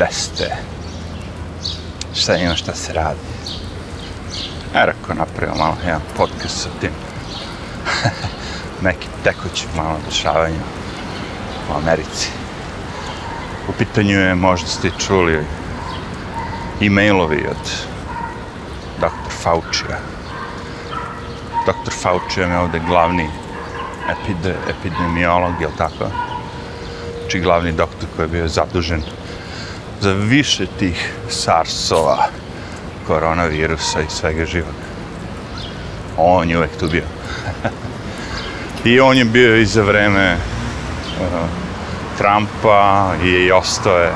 desete. Šta ima, šta se radi. Ja rekao, napravio malo jedan podcast sa tim nekim tekućim malo dešavanjima u Americi. U pitanju je, možda ste čuli, e-mailovi od dr. Faucija. Dr. Fauci je ovde glavni epide, epidemiolog, je li tako? Znači glavni doktor koji je bio zadužen za više tih sarsova, koronavirusa i svega živog. On je uvek tu bio. I on je bio i za vreme uh, Trumpa i, i ostao je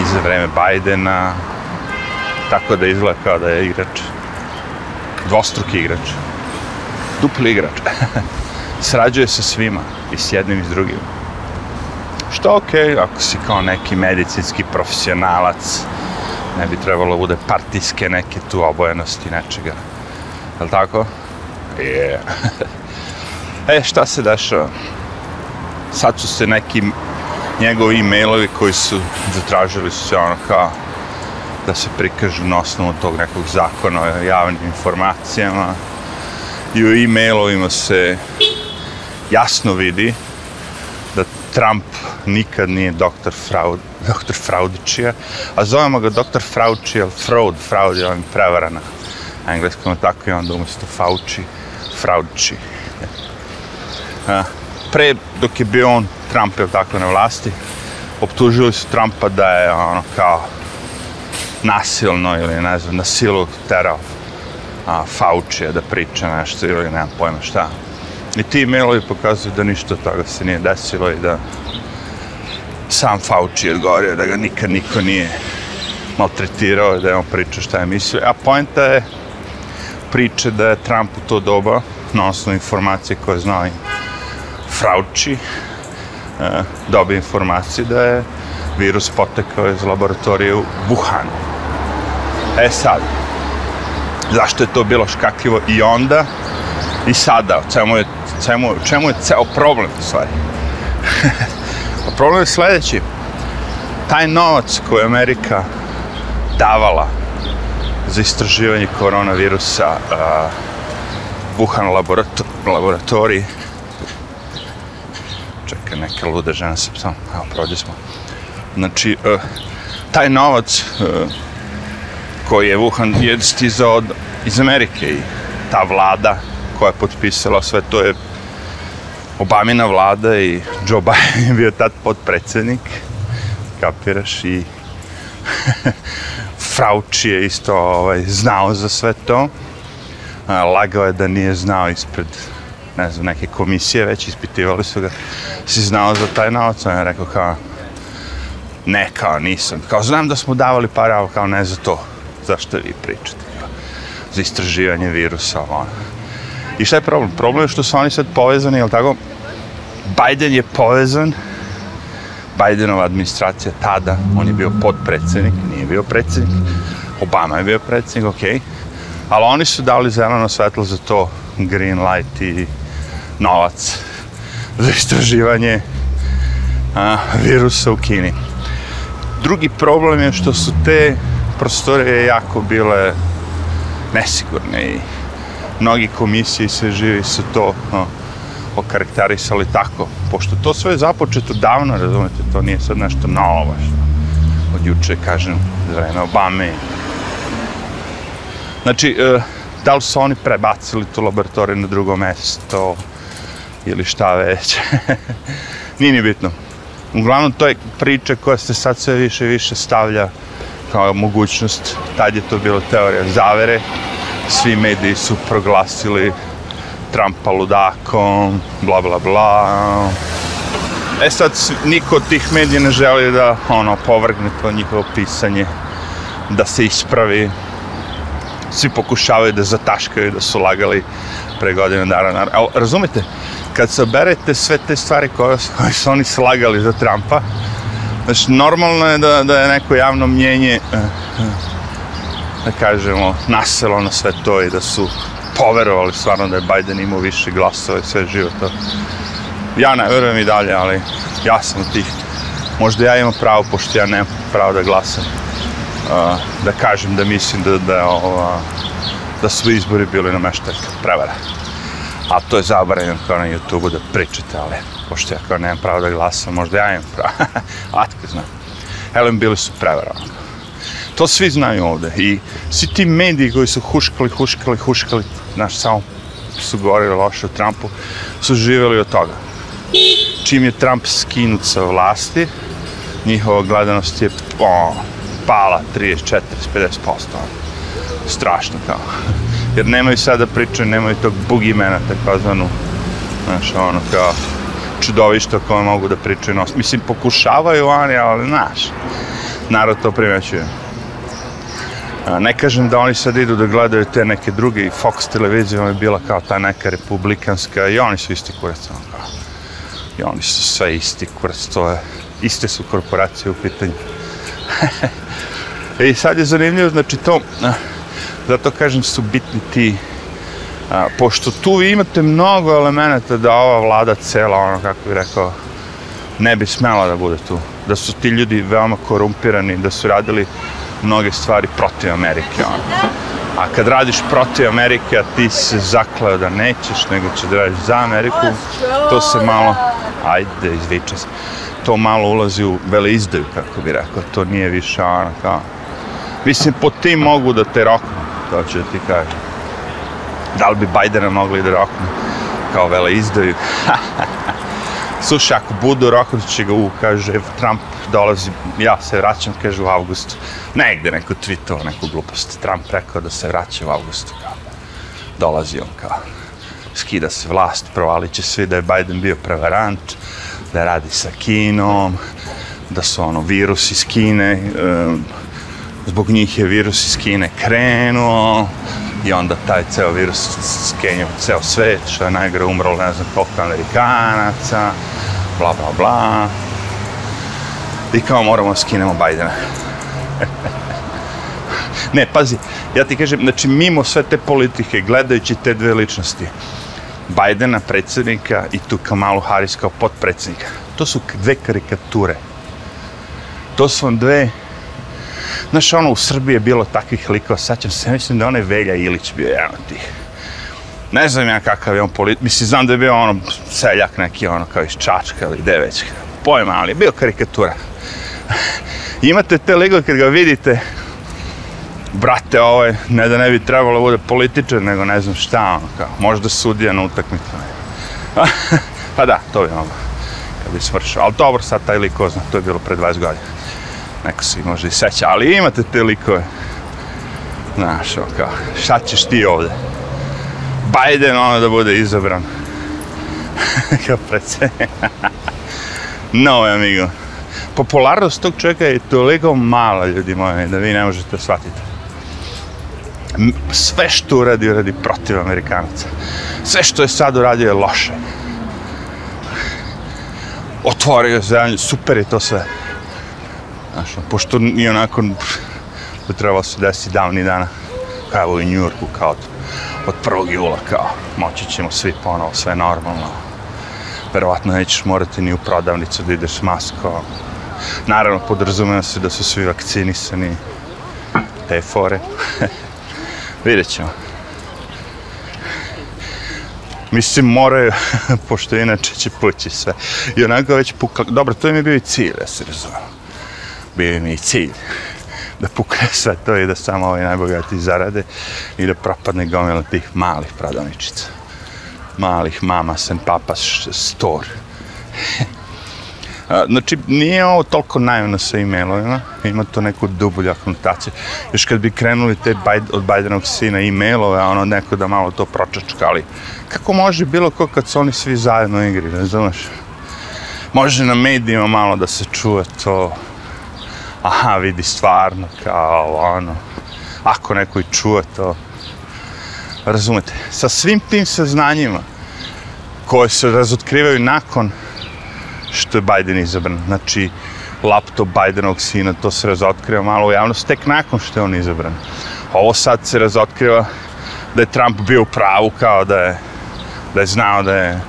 i za vreme Bajdena. Tako da izgleda kao da je igrač. Dvostruki igrač. Dupli igrač. Srađuje sa svima i s jednim i s drugim. Što ok, ako si kao neki medicinski profesionalac, ne bi trebalo bude partijske neke tu obojenosti nečega. Jel tako? Yeah. e, šta se dešava? Sad su se neki njegovi e-mailovi koji su zatražili su se ono kao da se prikažu na osnovu tog nekog zakona o javnim informacijama i u e-mailovima se jasno vidi Trump nikad nije doktor, Fraud, doktor Fraudičija, a zovemo ga doktor Fraučija, Fraud, Fraud je on prevara na engleskom, tako i onda umesto Fauci, Fraudiči. A, pre, dok je bio on Trump, je tako na vlasti, optužili su Trumpa da je ono kao nasilno ili ne znam, na silu terao a, Faučija da priča nešto ili nemam pojma šta I ti mailovi pokazuju da ništa od toga se nije desilo i da sam Fauci je odgovorio da ga nikad niko nije maltretirao, da je on pričao šta je mislio. A poenta je priče da je Trump u to doba, na osnovu informacije koje znao i Frauči eh, dobio informacije da je virus potekao iz laboratorije u Wuhanu. E sad, zašto je to bilo škakljivo i onda i sada, o čemu je Čemu, čemu je ceo problem, u stvari? Pa problem je sledeći. Taj novac koji je Amerika davala za istraživanje koronavirusa uh, Wuhan laborator, laboratoriji čekaj, neke lude žene se psam, evo, prođe smo. Znači, uh, taj novac uh, koji je Wuhan je stizao od, iz Amerike i ta vlada koja je potpisala sve to je Obamina vlada i Joe Biden je bio tad podpredsednik, kapiraš, i Frauči je isto ovaj, znao za sve to. Lagao je da nije znao ispred ne znam, neke komisije već, ispitivali su ga, si znao za taj novac, on je rekao kao, ne, kao nisam, kao znam da smo davali pare, ali kao ne za to, zašto vi pričate, kao, za istraživanje virusa, ono. I šta je problem? Problem je što su oni sad povezani, jel tako? Biden je povezan, Bidenova administracija tada, on je bio podpredsednik, nije bio predsednik, Obama je bio predsednik, okej, ali oni su dali zeleno svetlo za to, green light i novac za istraživanje a, virusa u Kini. Drugi problem je što su te prostore jako bile nesigurne i mnogi komisije se živi su to no, okarakterisali tako, pošto to sve je započeto davno, razumete, to nije sad nešto novo, što od juče, kažem, za vreme Obame. Znači, e, da li su oni prebacili tu laboratoriju na drugo mesto ili šta već. Nije ni bitno. Uglavnom, to je priča koja se sad sve više i više stavlja kao mogućnost. Tad je to bilo teorija zavere, svi mediji su proglasili Trumpa ludakom, bla bla bla. E sad, niko od tih medija ne želi da ono, povrgne to njihovo pisanje, da se ispravi. Svi pokušavaju da zataškaju da su lagali pre godine dana. Naravno. Razumete, kad se saberete sve te stvari koje, koje su oni slagali za Trumpa, znači, normalno je da, da je neko javno mnjenje eh, eh, da kažemo, naselo na sve to i da su poverovali stvarno da je Biden imao više glasova i sve živo to. Ja ne verujem i dalje, ali ja sam od tih. Možda ja imam pravo, pošto ja nemam pravo da glasam. da kažem da mislim da, da, ova, da su izbori bili na meštak prevara. A to je zabranjeno kao na YouTube-u da pričate, ali pošto ja kao nemam pravo da glasam, možda ja imam pravo. Atko znam. Elem, bili su prevara. To svi znaju ovde. I svi ti mediji koji su huškali, huškali, huškali, znaš, samo su govorili loše o Trumpu, su živeli od toga. Čim je Trump skinut sa vlasti, njihova gledanost je o, pala 30, 40, 50%. Strašno kao. Jer nemaju sada priče, nemaju tog bugimena, takozvanu, znaš, ono kao čudovišta koje mogu da pričaju nos. Mislim, pokušavaju oni, ali, znaš, narod to primećuje. Ne kažem da oni sad idu da gledaju te neke druge i Fox televizija vam je bila kao ta neka republikanska i oni su isti kurac. I oni su sve isti kurac, to je, iste su korporacije u pitanju. I sad je zanimljivo, znači to, zato kažem su bitni ti pošto tu vi imate mnogo elemenata da ova vlada cela, ono kako bih rekao, ne bi smela da bude tu. Da su ti ljudi veoma korumpirani, da su radili mnoge stvari protiv Amerike. Ono. A kad radiš protiv Amerike, a ti se zakleo da nećeš, nego ćeš da radiš za Ameriku, to se malo, ajde, izviče se, to malo ulazi u vele izdaju, kako bi rekao, to nije više ono kao, mislim, po tim mogu da te roknu, to ću da ti kažem. Da li bi Bajdena mogli da roknu kao vele izdaju? slušaj, ako budu rokovit će ga u, kaže, Trump dolazi, ja se vraćam, kaže, u avgustu. Negde neko tweetovao neku glupost. Trump rekao da se vraća u avgustu, kao, dolazi on, kao, skida se vlast, provalit će svi da je Biden bio prevarant, da radi sa Kinom, da su ono virus iz Kine, um, zbog njih je virus iz Kine krenuo, i onda taj ceo virus skenjao ceo svet, što je najgore umrlo, ne znam koliko Amerikanaca, bla bla bla. I kao moramo da skinemo Bajdena. ne, pazi, ja ti kažem, znači mimo sve te politike, gledajući te dve ličnosti, Bajdena predsednika i tu Kamalu Harris kao potpredsednika, to su dve karikature. To su vam dve Znaš, ono, u Srbiji je bilo takvih likova, sećam se, mislim da onaj Velja Ilić bio jedan od tih. Ne znam ja kakav je on polit... Mislim, znam da je bio ono seljak neki, ono, kao iz Čačka ili gde već. Pojma, ali je bio karikatura. Imate te ligove kad ga vidite, brate, ovo je, ne da ne bi trebalo da bude političar, nego ne znam šta, ono, kao, možda sudija na utakmicu. pa da, to bi ono, kad bi smršao. Ali dobro, sad taj liko zna, to je bilo pre 20 godina neko se možda i seća, ali imate te likove. Znaš, o kao, šta ćeš ti ovde? Biden ono da bude izabran. kao predsjednik. no, amigo. Popularnost tog čovjeka je toliko mala, ljudi moji, da vi ne možete shvatiti. Sve što uradi, uradi protiv Amerikanaca. Sve što je sad uradio je loše. Otvorio zemlju, super je to sve Znaš, pošto i onako da treba se desiti davni dana, kao u Njurku, kao od, od 1. jula, kao, moći ćemo svi ponovo, sve normalno. Verovatno nećeš morati ni u prodavnicu da ideš s maskom. Naravno, podrazumeva se da su svi vakcinisani, te da fore. Vidjet ćemo. Mislim, moraju, pošto inače će pući sve. I onako već pukla... Dobro, to im je bio i cilj, da se razumemo bio mi i cilj da pukne sve to i da samo ovi najbogati zarade i da propadne gomila tih malih pradavničica. Malih mama, sem papa, store. znači, nije ovo toliko naivno sa e-mailovima, ima to neku dublju akontaciju. Još kad bi krenuli te Bajde, od Bajdenog sina e-mailove, ono neko da malo to pročačka, ali kako može bilo ko kad su oni svi zajedno igri, znaš? Može na medijima malo da se čuje to, aha, vidi stvarno, kao ono, ako neko i čuje to. Razumete, sa svim tim saznanjima koje se razotkrivaju nakon što je Biden izabran. Znači, laptop Bidenovog sina, to se razotkriva malo u javnost tek nakon što je on izabran. Ovo sad se razotkriva da je Trump bio u pravu, kao da je, da je znao da je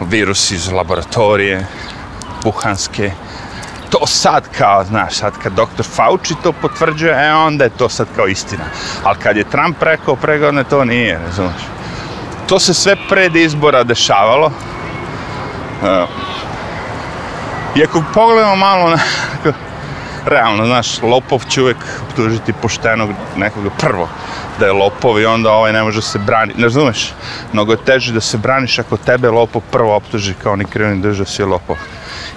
virus iz laboratorije, buhanske, to sad kao, znaš, sad kad doktor Fauci to potvrđuje, e, onda je to sad kao istina. Ali kad je Trump rekao pregodne, to nije, razumeš. To se sve pred izbora dešavalo. E, I ako pogledamo malo na, realno, znaš, lopov će uvijek optužiti poštenog nekoga prvo da je lopov i onda ovaj ne može se braniti. Ne razumeš? Mnogo je teže da se braniš ako tebe lopov prvo optuži kao ni krivni držav si je lopov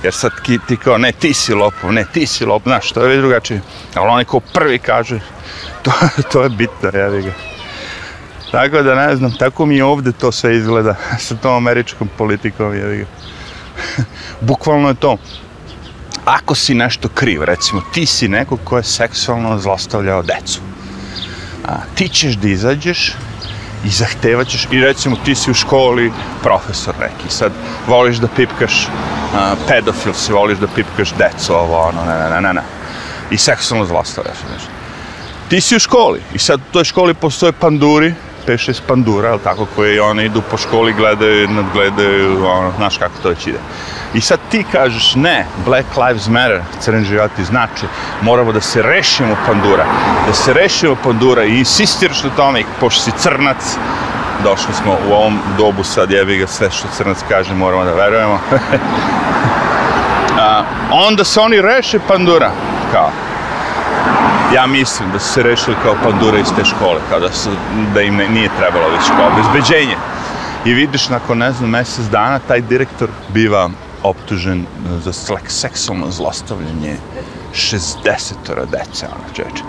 jer sad ti, ti kao, ne, ti si lopov, ne, ti si lopov, znaš, to je već drugačije, ali onaj ko prvi kaže, to, to je bitno, ja ga. Tako da ne znam, tako mi ovde to sve izgleda sa tom američkom politikom, ja ga. Bukvalno je to, ako si nešto kriv, recimo, ti si neko ko je seksualno zlostavljao decu, a, ti ćeš da izađeš, i zahtevaćeš i recimo ti si u školi profesor neki, sad voliš da pipkaš uh, pedofil si, voliš da pipkaš deco, ovo, ono, ne, ne, ne, ne, i seksualno zlostavljaš, nešto. Ti si u školi i sad u toj školi postoje panduri 5-6 pandura, ali tako, koje one idu po školi, gledaju, nadgledaju, ono, znaš kako to već ide. I sad ti kažeš, ne, Black Lives Matter, crni životi znači, moramo da se rešimo pandura, da se rešimo pandura i insistiraš na tome, pošto si crnac, došli smo u ovom dobu sad, jebi ga, sve što crnac kaže, moramo da verujemo. A, onda se oni reše pandura, kao, ja mislim da su se rešili kao pandure iz te škole, kada su, da im ne, nije trebalo više kao obezbeđenje. I vidiš, nakon, ne znam, mesec dana, taj direktor biva optužen e, za seksualno zlostavljanje 60 dece, ono čoveče.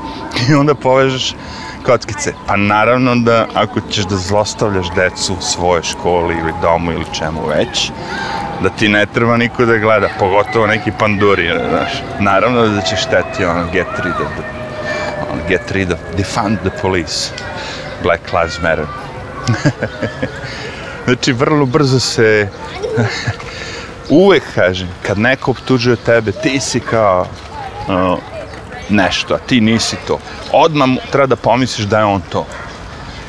I onda povežeš kockice. Pa naravno da ako ćeš da zlostavljaš decu u svojoj školi ili domu ili čemu već, da ti ne treba niko da gleda, pogotovo neki panduri, znaš. Naravno da će šteti ono get rid of da, da and get rid of defund the police. Black Lives Matter. znači, vrlo brzo se... uvek kažem, kad neko optužuje tebe, ti si kao uh, nešto, a ti nisi to. Odmah treba da pomisliš da je on to.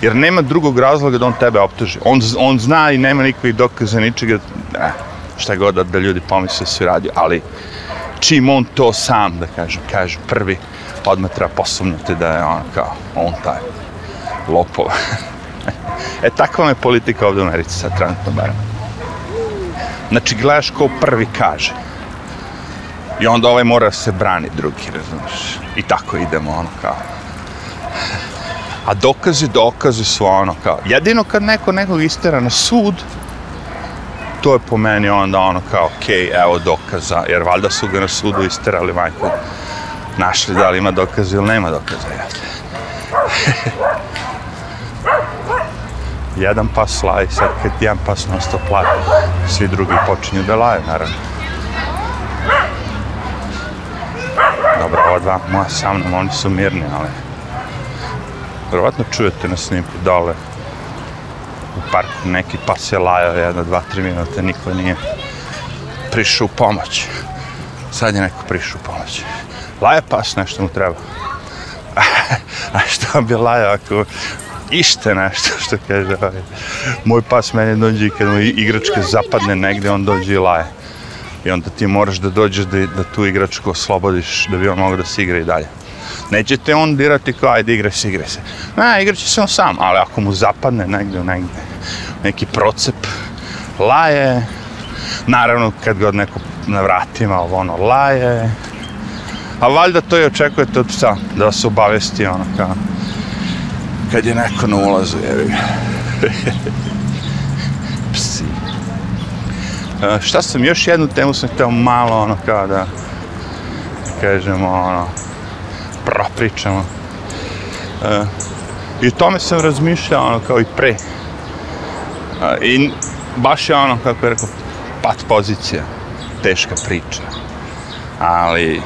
Jer nema drugog razloga da on tebe optuži. On, on zna i nema nikakvih dokaza ničega, eh, šta god da, da ljudi pomisle da si radio, ali čim on to sam, da kažem, kaže prvi, odmah treba posumnuti da je on kao, on taj lopov. e, takva vam je politika ovde u Americi sad, trenutno barem. Znači, gledaš ko prvi kaže. I onda ovaj mora da se brani drugi, razumiješ? I tako idemo, ono, kao. A dokazi, dokazi su ono, kao. Jedino kad neko nekog istera na sud, to je po meni onda ono kao, okej, okay, evo dokaza, jer valjda su ga na sudu isterali majku našli da li ima dokaze ili nema dokaza. jedan pas laje, sad kad jedan pas non stop laje, svi drugi počinju da laju, naravno. Dobro, ova dva moja sa mnom, oni su mirni, ali... Verovatno čujete na snimku dole u parku neki pas je lajao jedno, dva, tri minuta, niko nije prišao u pomoć. Sad je neko prišao u pomoć laje pas nešto mu treba. A što bi lajao ako ište nešto što kaže ovaj. Moj pas meni dođe i kad mu igračke zapadne negde, on dođe i laje. I onda ti moraš da dođeš da, da tu igračku oslobodiš da bi on mogao da se igra i dalje. Neće te on dirati kao ajde igraj se, igraj se. Ne, igraće se on sam, ali ako mu zapadne negde, negde, neki procep, laje, naravno kad god neko na vratima, ovo ono, laje, A pa valjda to i očekujete od psa, da se obavesti ono kao kad je neko na ulazu, jevi. Psi. E, šta sam, još jednu temu sam hteo malo ono kao da kažemo ono propričamo. E, I o tome sam razmišljao ono kao i pre. E, I baš je ono kako je rekao pat pozicija teška priča. Ali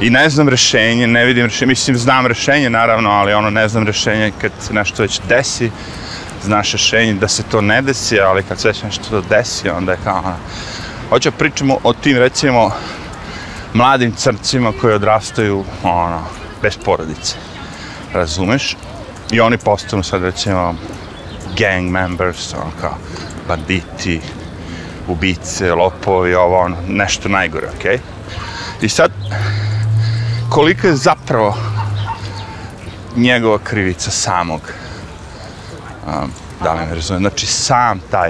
i ne znam rešenje, ne vidim rešenje, mislim znam rešenje naravno, ali ono ne znam rešenje kad se nešto već desi, znaš rešenje da se to ne desi, ali kad se već nešto desi, onda je kao ono. Hoću da pričamo o tim recimo mladim crcima koji odrastaju ono, bez porodice, razumeš? I oni postanu sad recimo gang members, ono kao banditi, ubice, lopovi, ovo ono, nešto najgore, okej? Okay? I sad, koliko je zapravo njegova krivica samog. Um, da li me razumem? Znači, sam taj,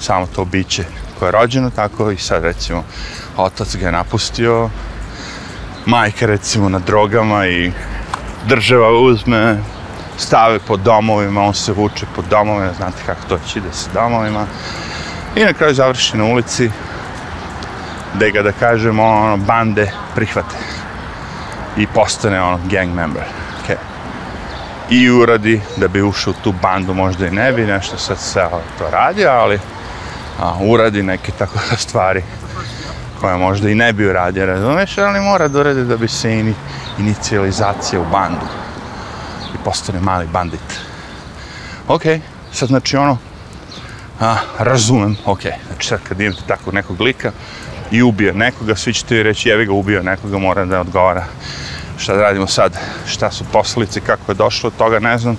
samo to biće koje je rođeno tako i sad recimo otac ga je napustio, majka recimo na drogama i država uzme, stave po domovima, on se vuče po domovima, znate kako to će da se domovima. I na kraju završi na ulici, gde ga da kažemo, ono, bande prihvate i postane ono gang member. Okay. I uradi da bi ušao u tu bandu, možda i ne bi nešto sad sve to radi, ali a, uradi neke tako stvari koje možda i ne bi uradio, razumeš, ali mora da uradi da bi se in, inicijalizacija u bandu i postane mali bandit. Ok, sad znači ono, a, razumem, ok, znači sad kad imate takvog nekog lika, i ubije nekoga, svi ćete reći jevi ga ubio nekoga, mora da odgovara šta da radimo sad, šta su posledice, kako je došlo, toga ne znam,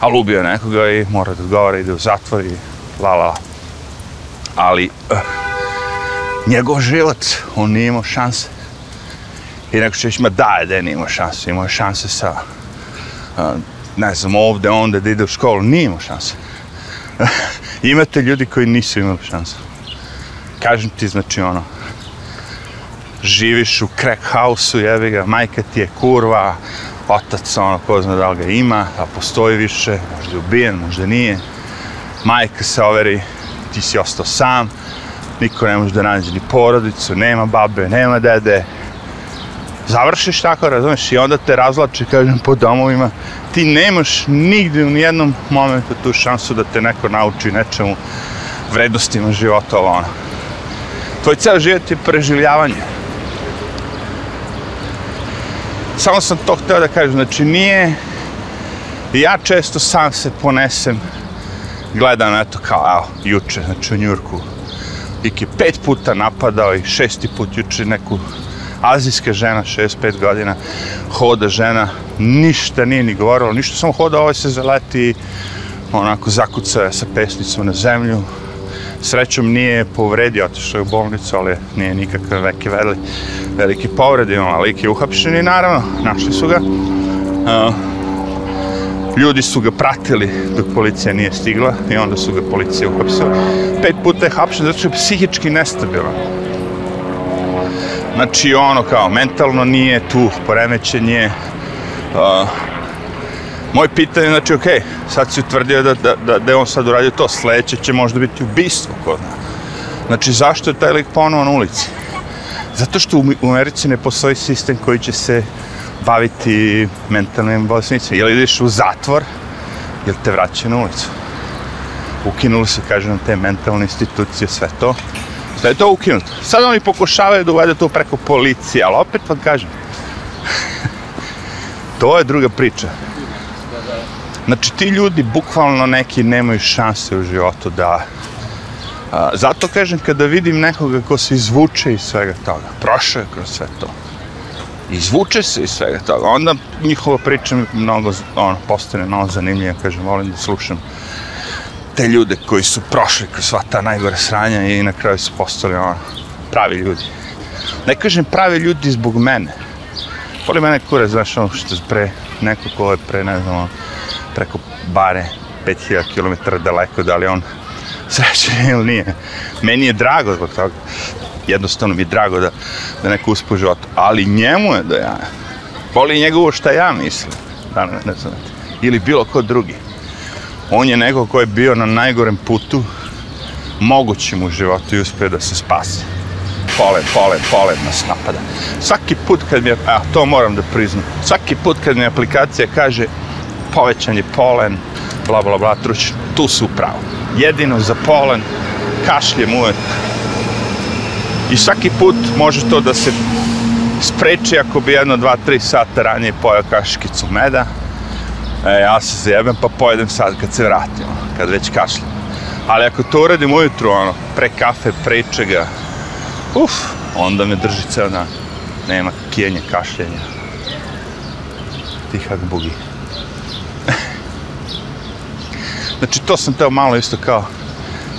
ali ubio nekoga i mora da odgovara, ide u zatvor i la la la. Ali uh, njegov život, on nije imao šanse. I neko će reći, ma da, da nije imao šanse, imao šanse sa, uh, ne znam, ovde, onda da ide u školu, nije imao šanse. Imate ljudi koji nisu imali šanse. Kažem ti, znači, ono, živiš u crack house-u, jevi ga, majka ti je kurva, otac, ono, ko zna da li ga ima, a postoji više, možda je ubijen, možda nije. Majka se overi, ti si ostao sam, niko ne može da nađe ni porodicu, nema babe, nema dede. Završiš tako, razumeš, i onda te razlači, kažem, po domovima. Ti nemaš nigde u nijednom momentu tu šansu da te neko nauči nečemu vrednostima života, ovo ono. Tvoj ceo život je preživljavanje Samo sam to hteo da kažem, znači nije, ja često sam se ponesem, gledam, eto, kao, evo, juče, znači u Njurku, Lik je pet puta napadao i šesti put juče neku azijska žena, 65 godina, hoda žena, ništa nije ni govorila, ništa, samo hoda, ovaj se zaleti onako zakuca sa pesnicom na zemlju. Srećom nije povredio, otišao je u bolnicu, ali nije nikakve veke vedli veliki povrede, da ono, lik je uhapšen i naravno, našli su ga. Uh, ljudi su ga pratili dok policija nije stigla i onda su ga policija uhapsila. Pet puta je hapšen zato što je psihički nestabilan. Znači, ono kao, mentalno nije tu, poremećen je. Uh, moj pitanje znači, okej, okay, sad si utvrdio da, da, da, da je on sad uradio to, sledeće će možda biti ubistvo kod nas. Znači, zašto je taj lik ponovo na ulici? Zato što u, Americi ne postoji sistem koji će se baviti mentalnim bolesnicima. Jel ideš u zatvor, jel te vraća na ulicu. Ukinuli su, kažem, te mentalne institucije, sve to. Sve je to ukinuto. Sad oni pokušavaju da uvedu to preko policije, ali opet vam kažem, to je druga priča. Znači, ti ljudi bukvalno neki nemaju šanse u životu da A, zato kažem, kada vidim nekoga ko se izvuče iz svega toga, prošao je kroz sve to, izvuče se iz svega toga, onda njihova priča mi mnogo, ono, postane mnogo zanimljiva, kažem, volim da slušam te ljude koji su prošli kroz sva ta najgore sranja i na kraju su postali, ono, pravi ljudi. Ne kažem pravi ljudi zbog mene, Poli mene kure, znaš, ono što pre, neko ko je pre, ne znam, preko bare 5000 km daleko, da li on srećan ili nije. Meni je drago zbog toga. Jednostavno mi je drago da, da neko uspe u životu. Ali njemu je da jaja. Boli njegovo šta ja mislim. Da ne, ne znam. Ili bilo ko drugi. On je neko ko je bio na najgorem putu mogućim u životu i uspeo da se spasi. Polen, polen, polen nas napada. Svaki put kad mi je, a to moram da priznam, svaki put kad mi aplikacija kaže povećan je polen, bla bla bla, truć, tu su pravo. Jedino za polen, kašljem uvek. I svaki put može to da se spreči ako bi jedno, dva, tri sata ranije pojao kašikicu meda. E, ja se zajebem pa pojedem sad kad se vratim, kad već kašljem. Ali ako to uradim ujutru, ono, pre kafe, pre čega, uf, onda me drži ceo dan. Nema kijenja, kašljenja. Tihak bugi. Znači, to sam teo malo isto kao,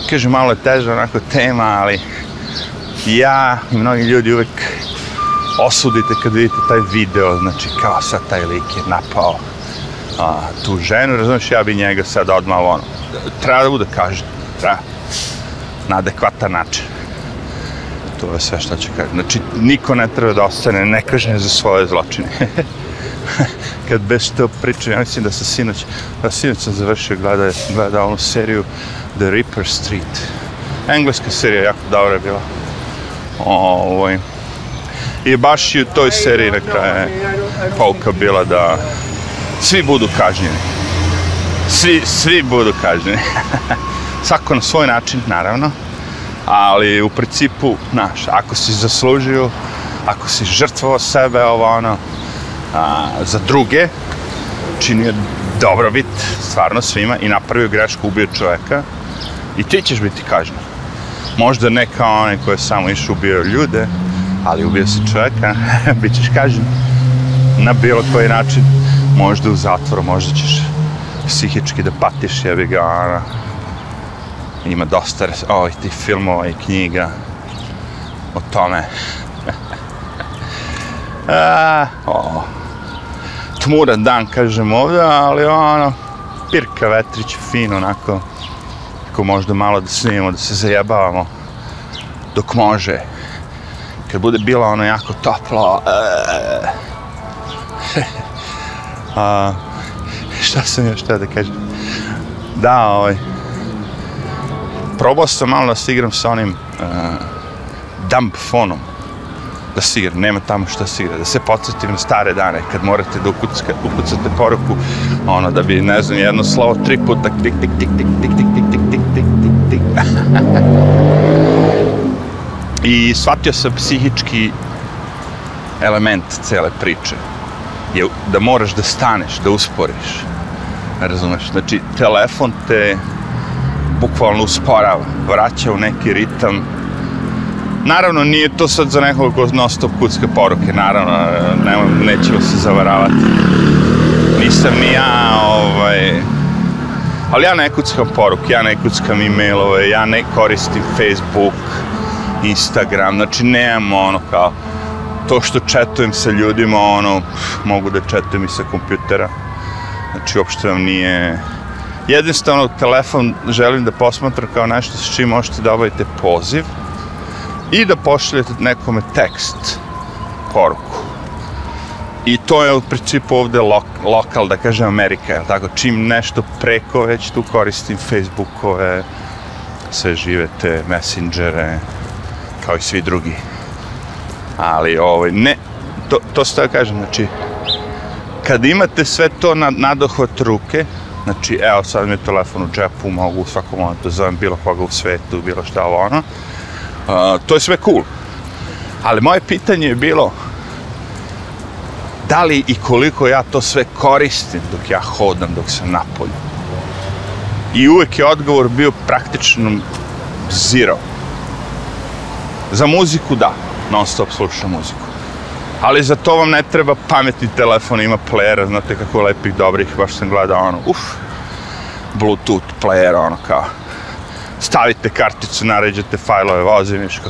kaže, malo je teža onako tema, ali ja i mnogi ljudi uvek osudite kad vidite taj video, znači kao sad taj lik je napao a, tu ženu, razumiješ, ja bi njega sad odmah ono, treba da bude kažen, treba, na adekvatan način. To je sve što ću kažem. Znači, niko ne treba da ostane nekažen za svoje zločine. kad bez to pričam, ja mislim da sam sinoć, da sinoć sam završio gleda, gleda onu seriju The Ripper Street. Engleska serija jako dobra je bila. Ovo, ovaj, I baš i u toj seriji na kraju pouka bila da svi budu kažnjeni. Svi, svi budu kažnjeni. Svako na svoj način, naravno. Ali u principu, znaš, ako si zaslužio, ako si žrtvovao sebe, ovo ono, a, za druge, činio dobrobit stvarno svima i napravio grešku, ubio čoveka i ti ćeš biti kažnjen. Možda ne kao onaj koji je samo išao ubio ljude, ali ubio si čoveka, bit ćeš kažnjen na bilo koji način, možda u zatvoru, možda ćeš psihički da patiš, jebi ga, ona. ima dosta ovih tih filmova i knjiga o tome. A, o, tmuran dan, kažem, ovde, ali ono, pirka vetrić, fino, onako, ako možda malo da snimimo, da se zajebavamo, dok može. Kad bude bilo ono jako toplo, eh. A, šta sam još tada da kažem? Da, ovaj, probao sam malo da se igram sa onim uh, dump fonom da sir, nema tamo šta sira, da se podsjetim na stare dane, kad morate da ukucate, ukucate poruku, ono, da bi, ne znam, jedno slovo tri puta, tik, tik, tik, tik, tik, tik, tik, tik, tik, tik, tik, tik. I shvatio sam psihički element cele priče. Je da moraš da staneš, da usporiš. Razumeš? Znači, telefon te bukvalno usporava, vraća u neki ritam, Naravno, nije to sad za nekog ko non stop kucka poruke, naravno, ne, nećemo se zavaravati. Nisam ni ja, ovaj... Ali ja ne kuckam poruke, ja ne kuckam e-mailove, ja ne koristim Facebook, Instagram, znači nemam ono kao to što četujem sa ljudima, ono, mogu da četujem i sa kompjutera. Znači, uopšte vam nije... Jednostavno, telefon želim da posmatram kao nešto s čim možete da obavite poziv, i da pošaljete nekome tekst, poruku. I to je u principu ovde lo, lokal, da kažem Amerika, jel tako? Čim nešto preko, već tu koristim Facebookove, sve živete, te messengere, kao i svi drugi. Ali, ovaj, ne, to, to se tako kažem, znači, kad imate sve to na nadohvat ruke, znači, evo, sad mi je telefon u džepu, mogu u svakom momentu da zovem bilo koga u svetu, bilo šta ovo ono, a, pa, to je sve cool. Ali moje pitanje je bilo da li i koliko ja to sve koristim dok ja hodam, dok sam napolju. I uvek je odgovor bio praktično zero. Za muziku da, non stop slušam muziku. Ali za to vam ne treba pametni telefon, ima playera, znate kako lepih, dobrih, baš sam gledao ono, uf, bluetooth player, ono kao, stavite karticu, naređete fajlove, vozi miško.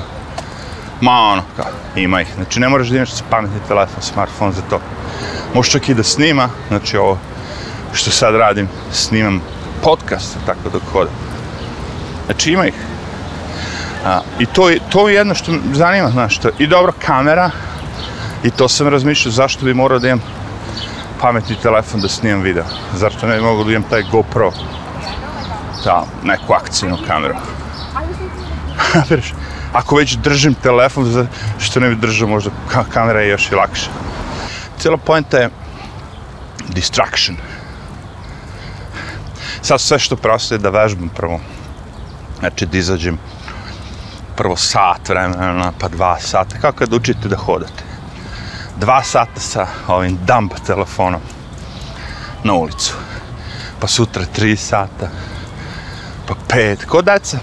Ma ono, kao, ima ih. Znači, ne moraš da imaš pametni telefon, smartfon za to. Možeš čak i da snima, znači ovo što sad radim, snimam podcast, tako dok da hodam. Znači, ima ih. A, I to je, to je jedno što me zanima, znaš, to, i dobro, kamera, i to sam razmišljao zašto bi morao da imam pametni telefon da snimam video. Zašto ne bi mogao da imam taj GoPro ta da, neku akcijnu kameru. Veriš, ako već držim telefon, što ne bi držao možda kamera je još i lakše. Cijela poenta je distraction. Sad sve što prosto je da vežbam prvo. Znači da izađem prvo sat vremena, pa dva sata, kao kad učite da hodate. Dva sata sa ovim dump telefonom na ulicu. Pa sutra tri sata, pa pet kodaca.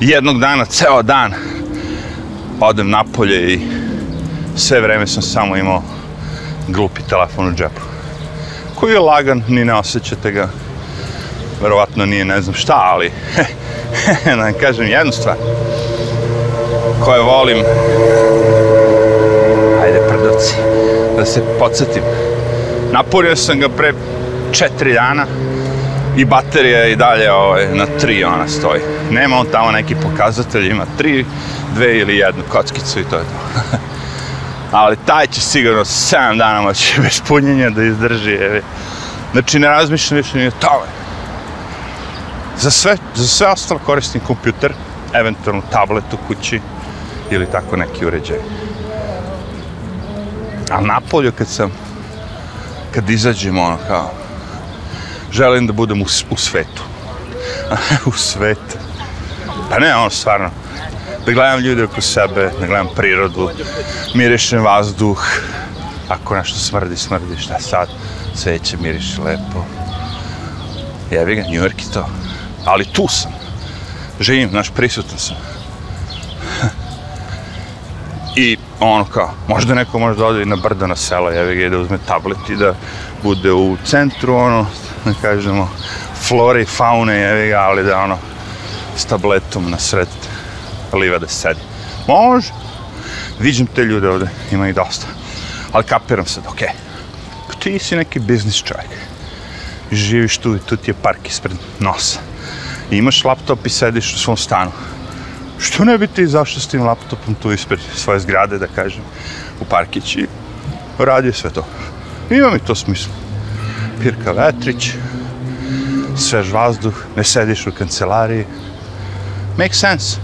Jednog dana, ceo dan, odem napolje i sve vreme sam samo imao glupi telefon u džepu. Koji je lagan, ni ne osjećate ga. Verovatno nije ne znam šta, ali da vam kažem jednu stvar koje volim ajde prdoci da se podsjetim napunio sam ga pre četiri dana i baterija i dalje ovaj, na 3 ona stoji. Nema on tamo neki pokazatelj, ima 3, 2 ili jednu kockicu i to je to. Ali taj će sigurno 7 dana moći bez punjenja da izdrži. Evi. Znači ne razmišljam više ni o tome. Za sve, za sve ostalo koristim kompjuter, eventualno tablet u kući ili tako neki uređaj. Ali napolju kad sam, kad izađem ono kao, želim da budem u, u svetu. u svetu. Pa ne, ono, stvarno. Da gledam ljude oko sebe, da gledam prirodu, mirišem vazduh. Ako nešto smrdi, smrdi, šta sad? Sveće miriše lepo. Jebi ga, New York je to. Ali tu sam. Živim, znaš, prisutan sam. ono kao, možda neko može da ode na brdo na selo, jevi ga da uzme tablet i da bude u centru, ono, da kažemo, flore i faune, jevi ga, ali da ono, s tabletom na sred livade da sedi. Može, viđem te ljude ovde, ima ih dosta, ali kapiram sad, okej, okay. Pa ti si neki biznis čovjek, živiš tu i tu ti je park ispred nosa, I imaš laptop i sediš u svom stanu, Što ne bi izašao s tim laptopom tu ispred svoje zgrade, da kažem, u parkić i radio sve to. Ima mi to smisla. Pirka vetrić, svež vazduh, ne sediš u kancelariji. Make sense.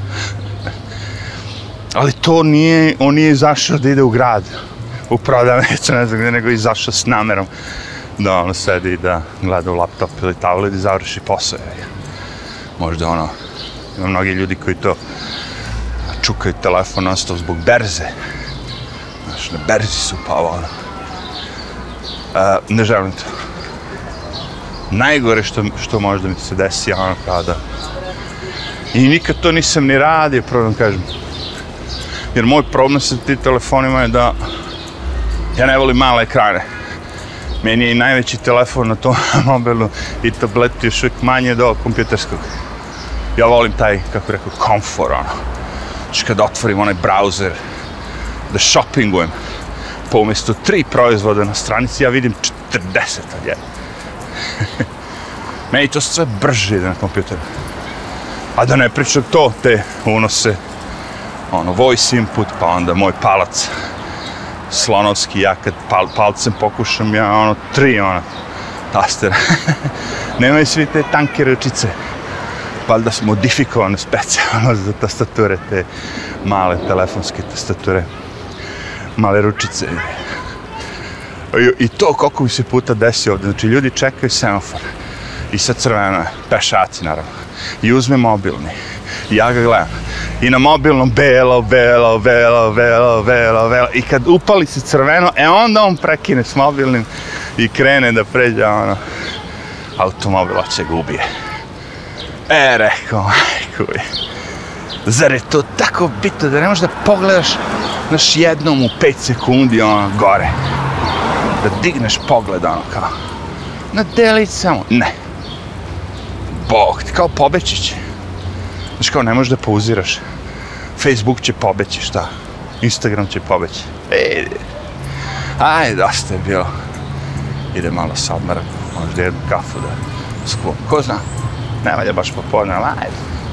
Ali to nije, on nije izašao da ide u grad, u prodavnicu, ne znam gde, nego izašao s namerom da ono sedi da gleda u laptop ili tablet i završi posao. Možda ono, Ima mnogi ljudi koji to čukaju telefon non zbog berze. Znaš, na berzi su pao ono. A, ne želim to. Najgore što, što može da mi se desi, ja ono kao da... I nikad to nisam ni radio, prvo da kažem. Jer moj problem sa ti telefonima je da ja ne volim male ekrane. Meni je i najveći telefon na tom mobilu i tablet još uvijek manje do kompjuterskog ja volim taj, kako rekao, komfor, ono. Znači kad otvorim onaj browser, da shoppingujem, pa umesto tri proizvoda na stranici ja vidim 40 od jedna. Meni to sve brže ide na kompjuteru. A da ne pričam to, te unose ono, voice input, pa onda moj palac slonovski, ja kad pal, palcem pokušam, ja ono, tri, ono, taster. Nemaju svi te tanke ručice valjda modifikovan specijalno za tastature, te male telefonske tastature, male ručice. I, i to koliko mi se puta desi ovde. Znači, ljudi čekaju semafor i sad crveno je, pešaci naravno, i uzme mobilni. I ja ga gledam. I na mobilnom belo, belo, belo, belo, belo, belo. I kad upali se crveno, e onda on prekine s mobilnim i krene da pređe ono automobil, će da ga ubije. E, rekao, majko Zar je to tako bitno da ne možeš da pogledaš naš jednom u 5 sekundi ono gore? Da digneš pogled ono kao na delić samo. Ne. Bog ti kao pobeći će. Znaš kao ne možeš da pauziraš. Facebook će pobeći šta? Instagram će pobeći. Ej, aj, dosta je bilo. Ide malo sa odmara, možda jednu kafu da sklon. Ko zna? ne valja baš popodne live.